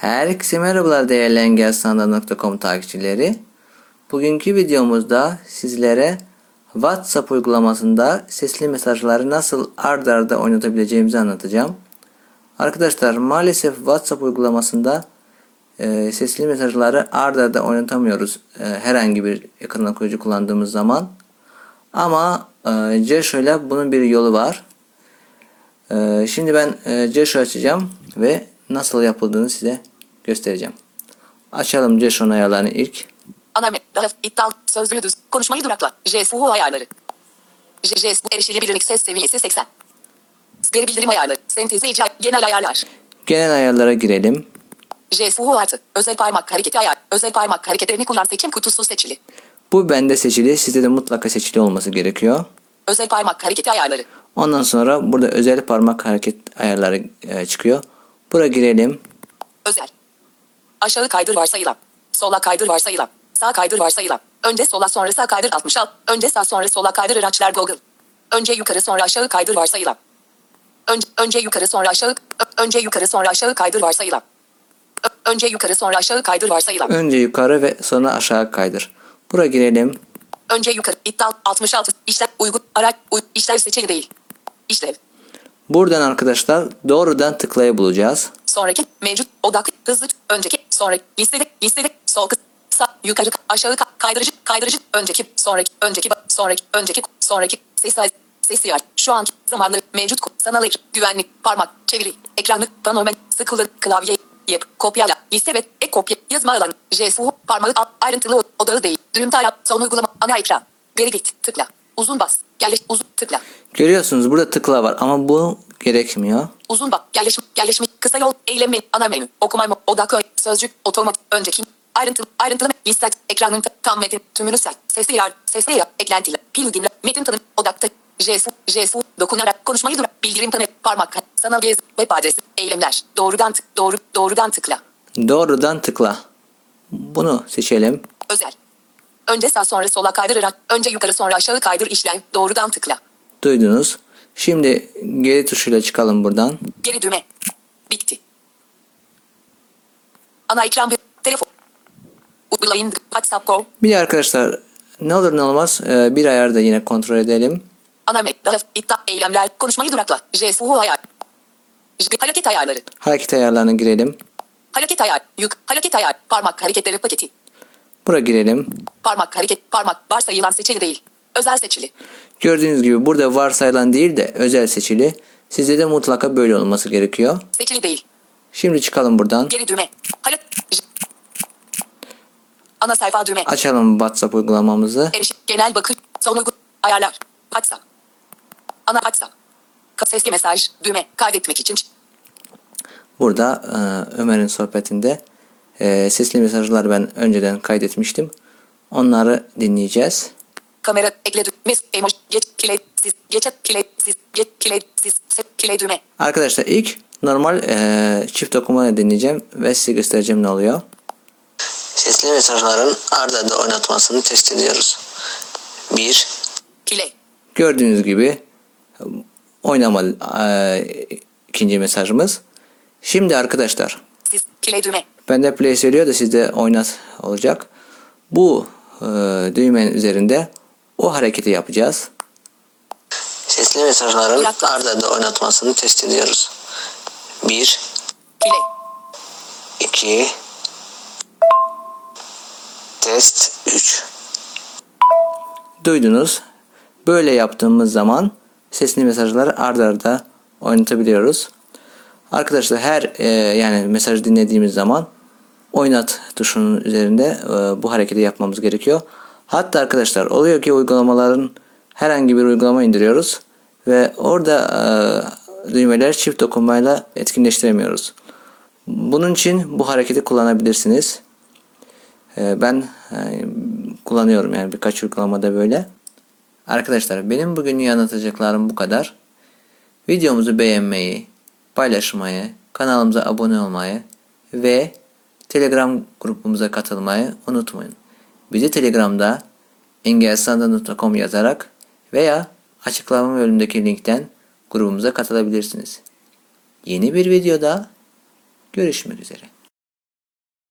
Herkese merhabalar değerli engelstandart.com takipçileri. Bugünkü videomuzda sizlere WhatsApp uygulamasında sesli mesajları nasıl ard arda oynatabileceğimizi anlatacağım. Arkadaşlar maalesef WhatsApp uygulamasında e, sesli mesajları ard arda oynatamıyoruz e, herhangi bir ekran okuyucu kullandığımız zaman. Ama e, ile bunun bir yolu var. E, şimdi ben e, Ceşo açacağım ve nasıl yapıldığını size göstereceğim. Açalım Ceşo'nun ayarlarını ilk. Ana daha iddialı sözlü düz konuşmayı durakla. JSU ayarları. JS bu erişilebilirlik ses seviyesi 80. Geri bildirim ayarları. Sentezi icra genel ayarlar. Genel ayarlara girelim. JSU artı. Özel parmak hareketi ayar. Özel parmak hareketlerini kullan seçim kutusu seçili. Bu bende seçili. Sizde de mutlaka seçili olması gerekiyor. Özel parmak hareketi ayarları. Ondan sonra burada özel parmak hareket ayarları e, çıkıyor. Buraya girelim. Özel. Aşağı kaydır varsayılan. Sola kaydır varsayılan. Sağ kaydır varsayılan. Önce sola sonra sağ kaydır 60 al. Önce sağ sonra sola kaydır araçlar Google. Önce yukarı sonra aşağı kaydır varsayılan. Önce, önce yukarı sonra aşağı önce yukarı sonra aşağı kaydır varsayılan. Önce yukarı sonra aşağı kaydır varsayılan. Önce yukarı ve sonra aşağı kaydır. Buraya girelim. Önce yukarı iddia 66 işlev uygun araç uy, işlev seçili değil. İşlev. Buradan arkadaşlar doğrudan tıklayı bulacağız. Sonraki mevcut odak hızlı önceki sonraki listede listede sol kız sağ yukarı aşağı ka- kaydırıcı kaydırıcı önceki sonraki önceki sonraki önceki sonraki ses ses yer şu anki zamanları mevcut sanal güvenlik parmak çeviri ekranlık panomen sıkılı klavye yap kopyala liste ve ek kopya yazma alanı JSU parmağı al- ayrıntılı o- odağı değil düğüm taraf son uygulama ana ekran geri git tıkla uzun bas yerleş uzun tıkla Görüyorsunuz burada tıkla var ama bu gerekmiyor. Uzun bak yerleşim yerleşme kısa yol eylem ana menü okuma odak sözcük otomatik önceki ayrıntılı ayrıntılı liste ekranın ta- tam metin tümünü sil sesli yer sesli yer eklentiyle pil dinle metin tanım odakta JSU JSU dokunarak konuşmayı durak bildirim tanı parmak sanal gez web adresi eylemler doğrudan tık doğru doğrudan tıkla Doğrudan tıkla. Bunu seçelim. özel önce sağ sonra sola kaydırarak önce yukarı sonra aşağı kaydır işlem doğrudan tıkla Duydunuz. Şimdi geri tuşuyla çıkalım buradan. geri düğme bitti ana ekran bir telefon uygulayın WhatsApp Go Bir de arkadaşlar ne olur ne olmaz e, bir ayarda yine kontrol edelim. Ana metni, iddia, eylemler, konuşmayı durakla, JSU ayar, hareket ayarları, Hareket ayarlarına girelim. hareket ayar, yük, hareket ayar, parmak hareketleri paketi, Buraya girelim. parmak hareket, parmak varsayılan seçili değil, özel seçili, Gördüğünüz gibi burada varsayılan değil de özel seçili. Sizde de mutlaka böyle olması gerekiyor. seçili değil, Şimdi çıkalım buradan. geri düğme, J- ana sayfa düğme, Açalım WhatsApp uygulamamızı. eriş, genel bakış, son uygun, ayarlar, WhatsApp, ana WhatsApp, sesli mesaj, düğme, kaydetmek için, Burada e, Ömer'in sohbetinde e, sesli mesajları ben önceden kaydetmiştim. Onları dinleyeceğiz. Kamera, ekle mes, emoji, geç, play, siz, geçe, play, siz, geç, play, siz, set, play düğme, Arkadaşlar ilk normal e, çift okumayı dinleyeceğim ve size göstereceğim ne oluyor. Sesli mesajların arda arda oynatmasını test ediyoruz. 1. play, Gördüğünüz gibi oynama e, ikinci mesajımız. Şimdi arkadaşlar siz, play düğme, bende play söylüyor da sizde oynat olacak. Bu e, düğmenin üzerinde o hareketi yapacağız. Sesli mesajların Bırak. arda arda oynatmasını test ediyoruz. 1, play. 2, test 3. Duydunuz. Böyle yaptığımız zaman sesli mesajları arda arda oynatabiliyoruz. Arkadaşlar her e, yani mesaj dinlediğimiz zaman oynat tuşunun üzerinde e, bu hareketi yapmamız gerekiyor. Hatta arkadaşlar oluyor ki uygulamaların herhangi bir uygulama indiriyoruz ve orada e, düğmeler çift dokunmayla etkinleştiremiyoruz. Bunun için bu hareketi kullanabilirsiniz. E, ben e, kullanıyorum yani birkaç uygulamada böyle. Arkadaşlar benim bugün anlatacaklarım bu kadar. Videomuzu beğenmeyi, paylaşmayı, kanalımıza abone olmayı ve Telegram grubumuza katılmayı unutmayın. Bizi Telegram'da engelsanda.com yazarak veya açıklama bölümündeki linkten grubumuza katılabilirsiniz. Yeni bir videoda görüşmek üzere.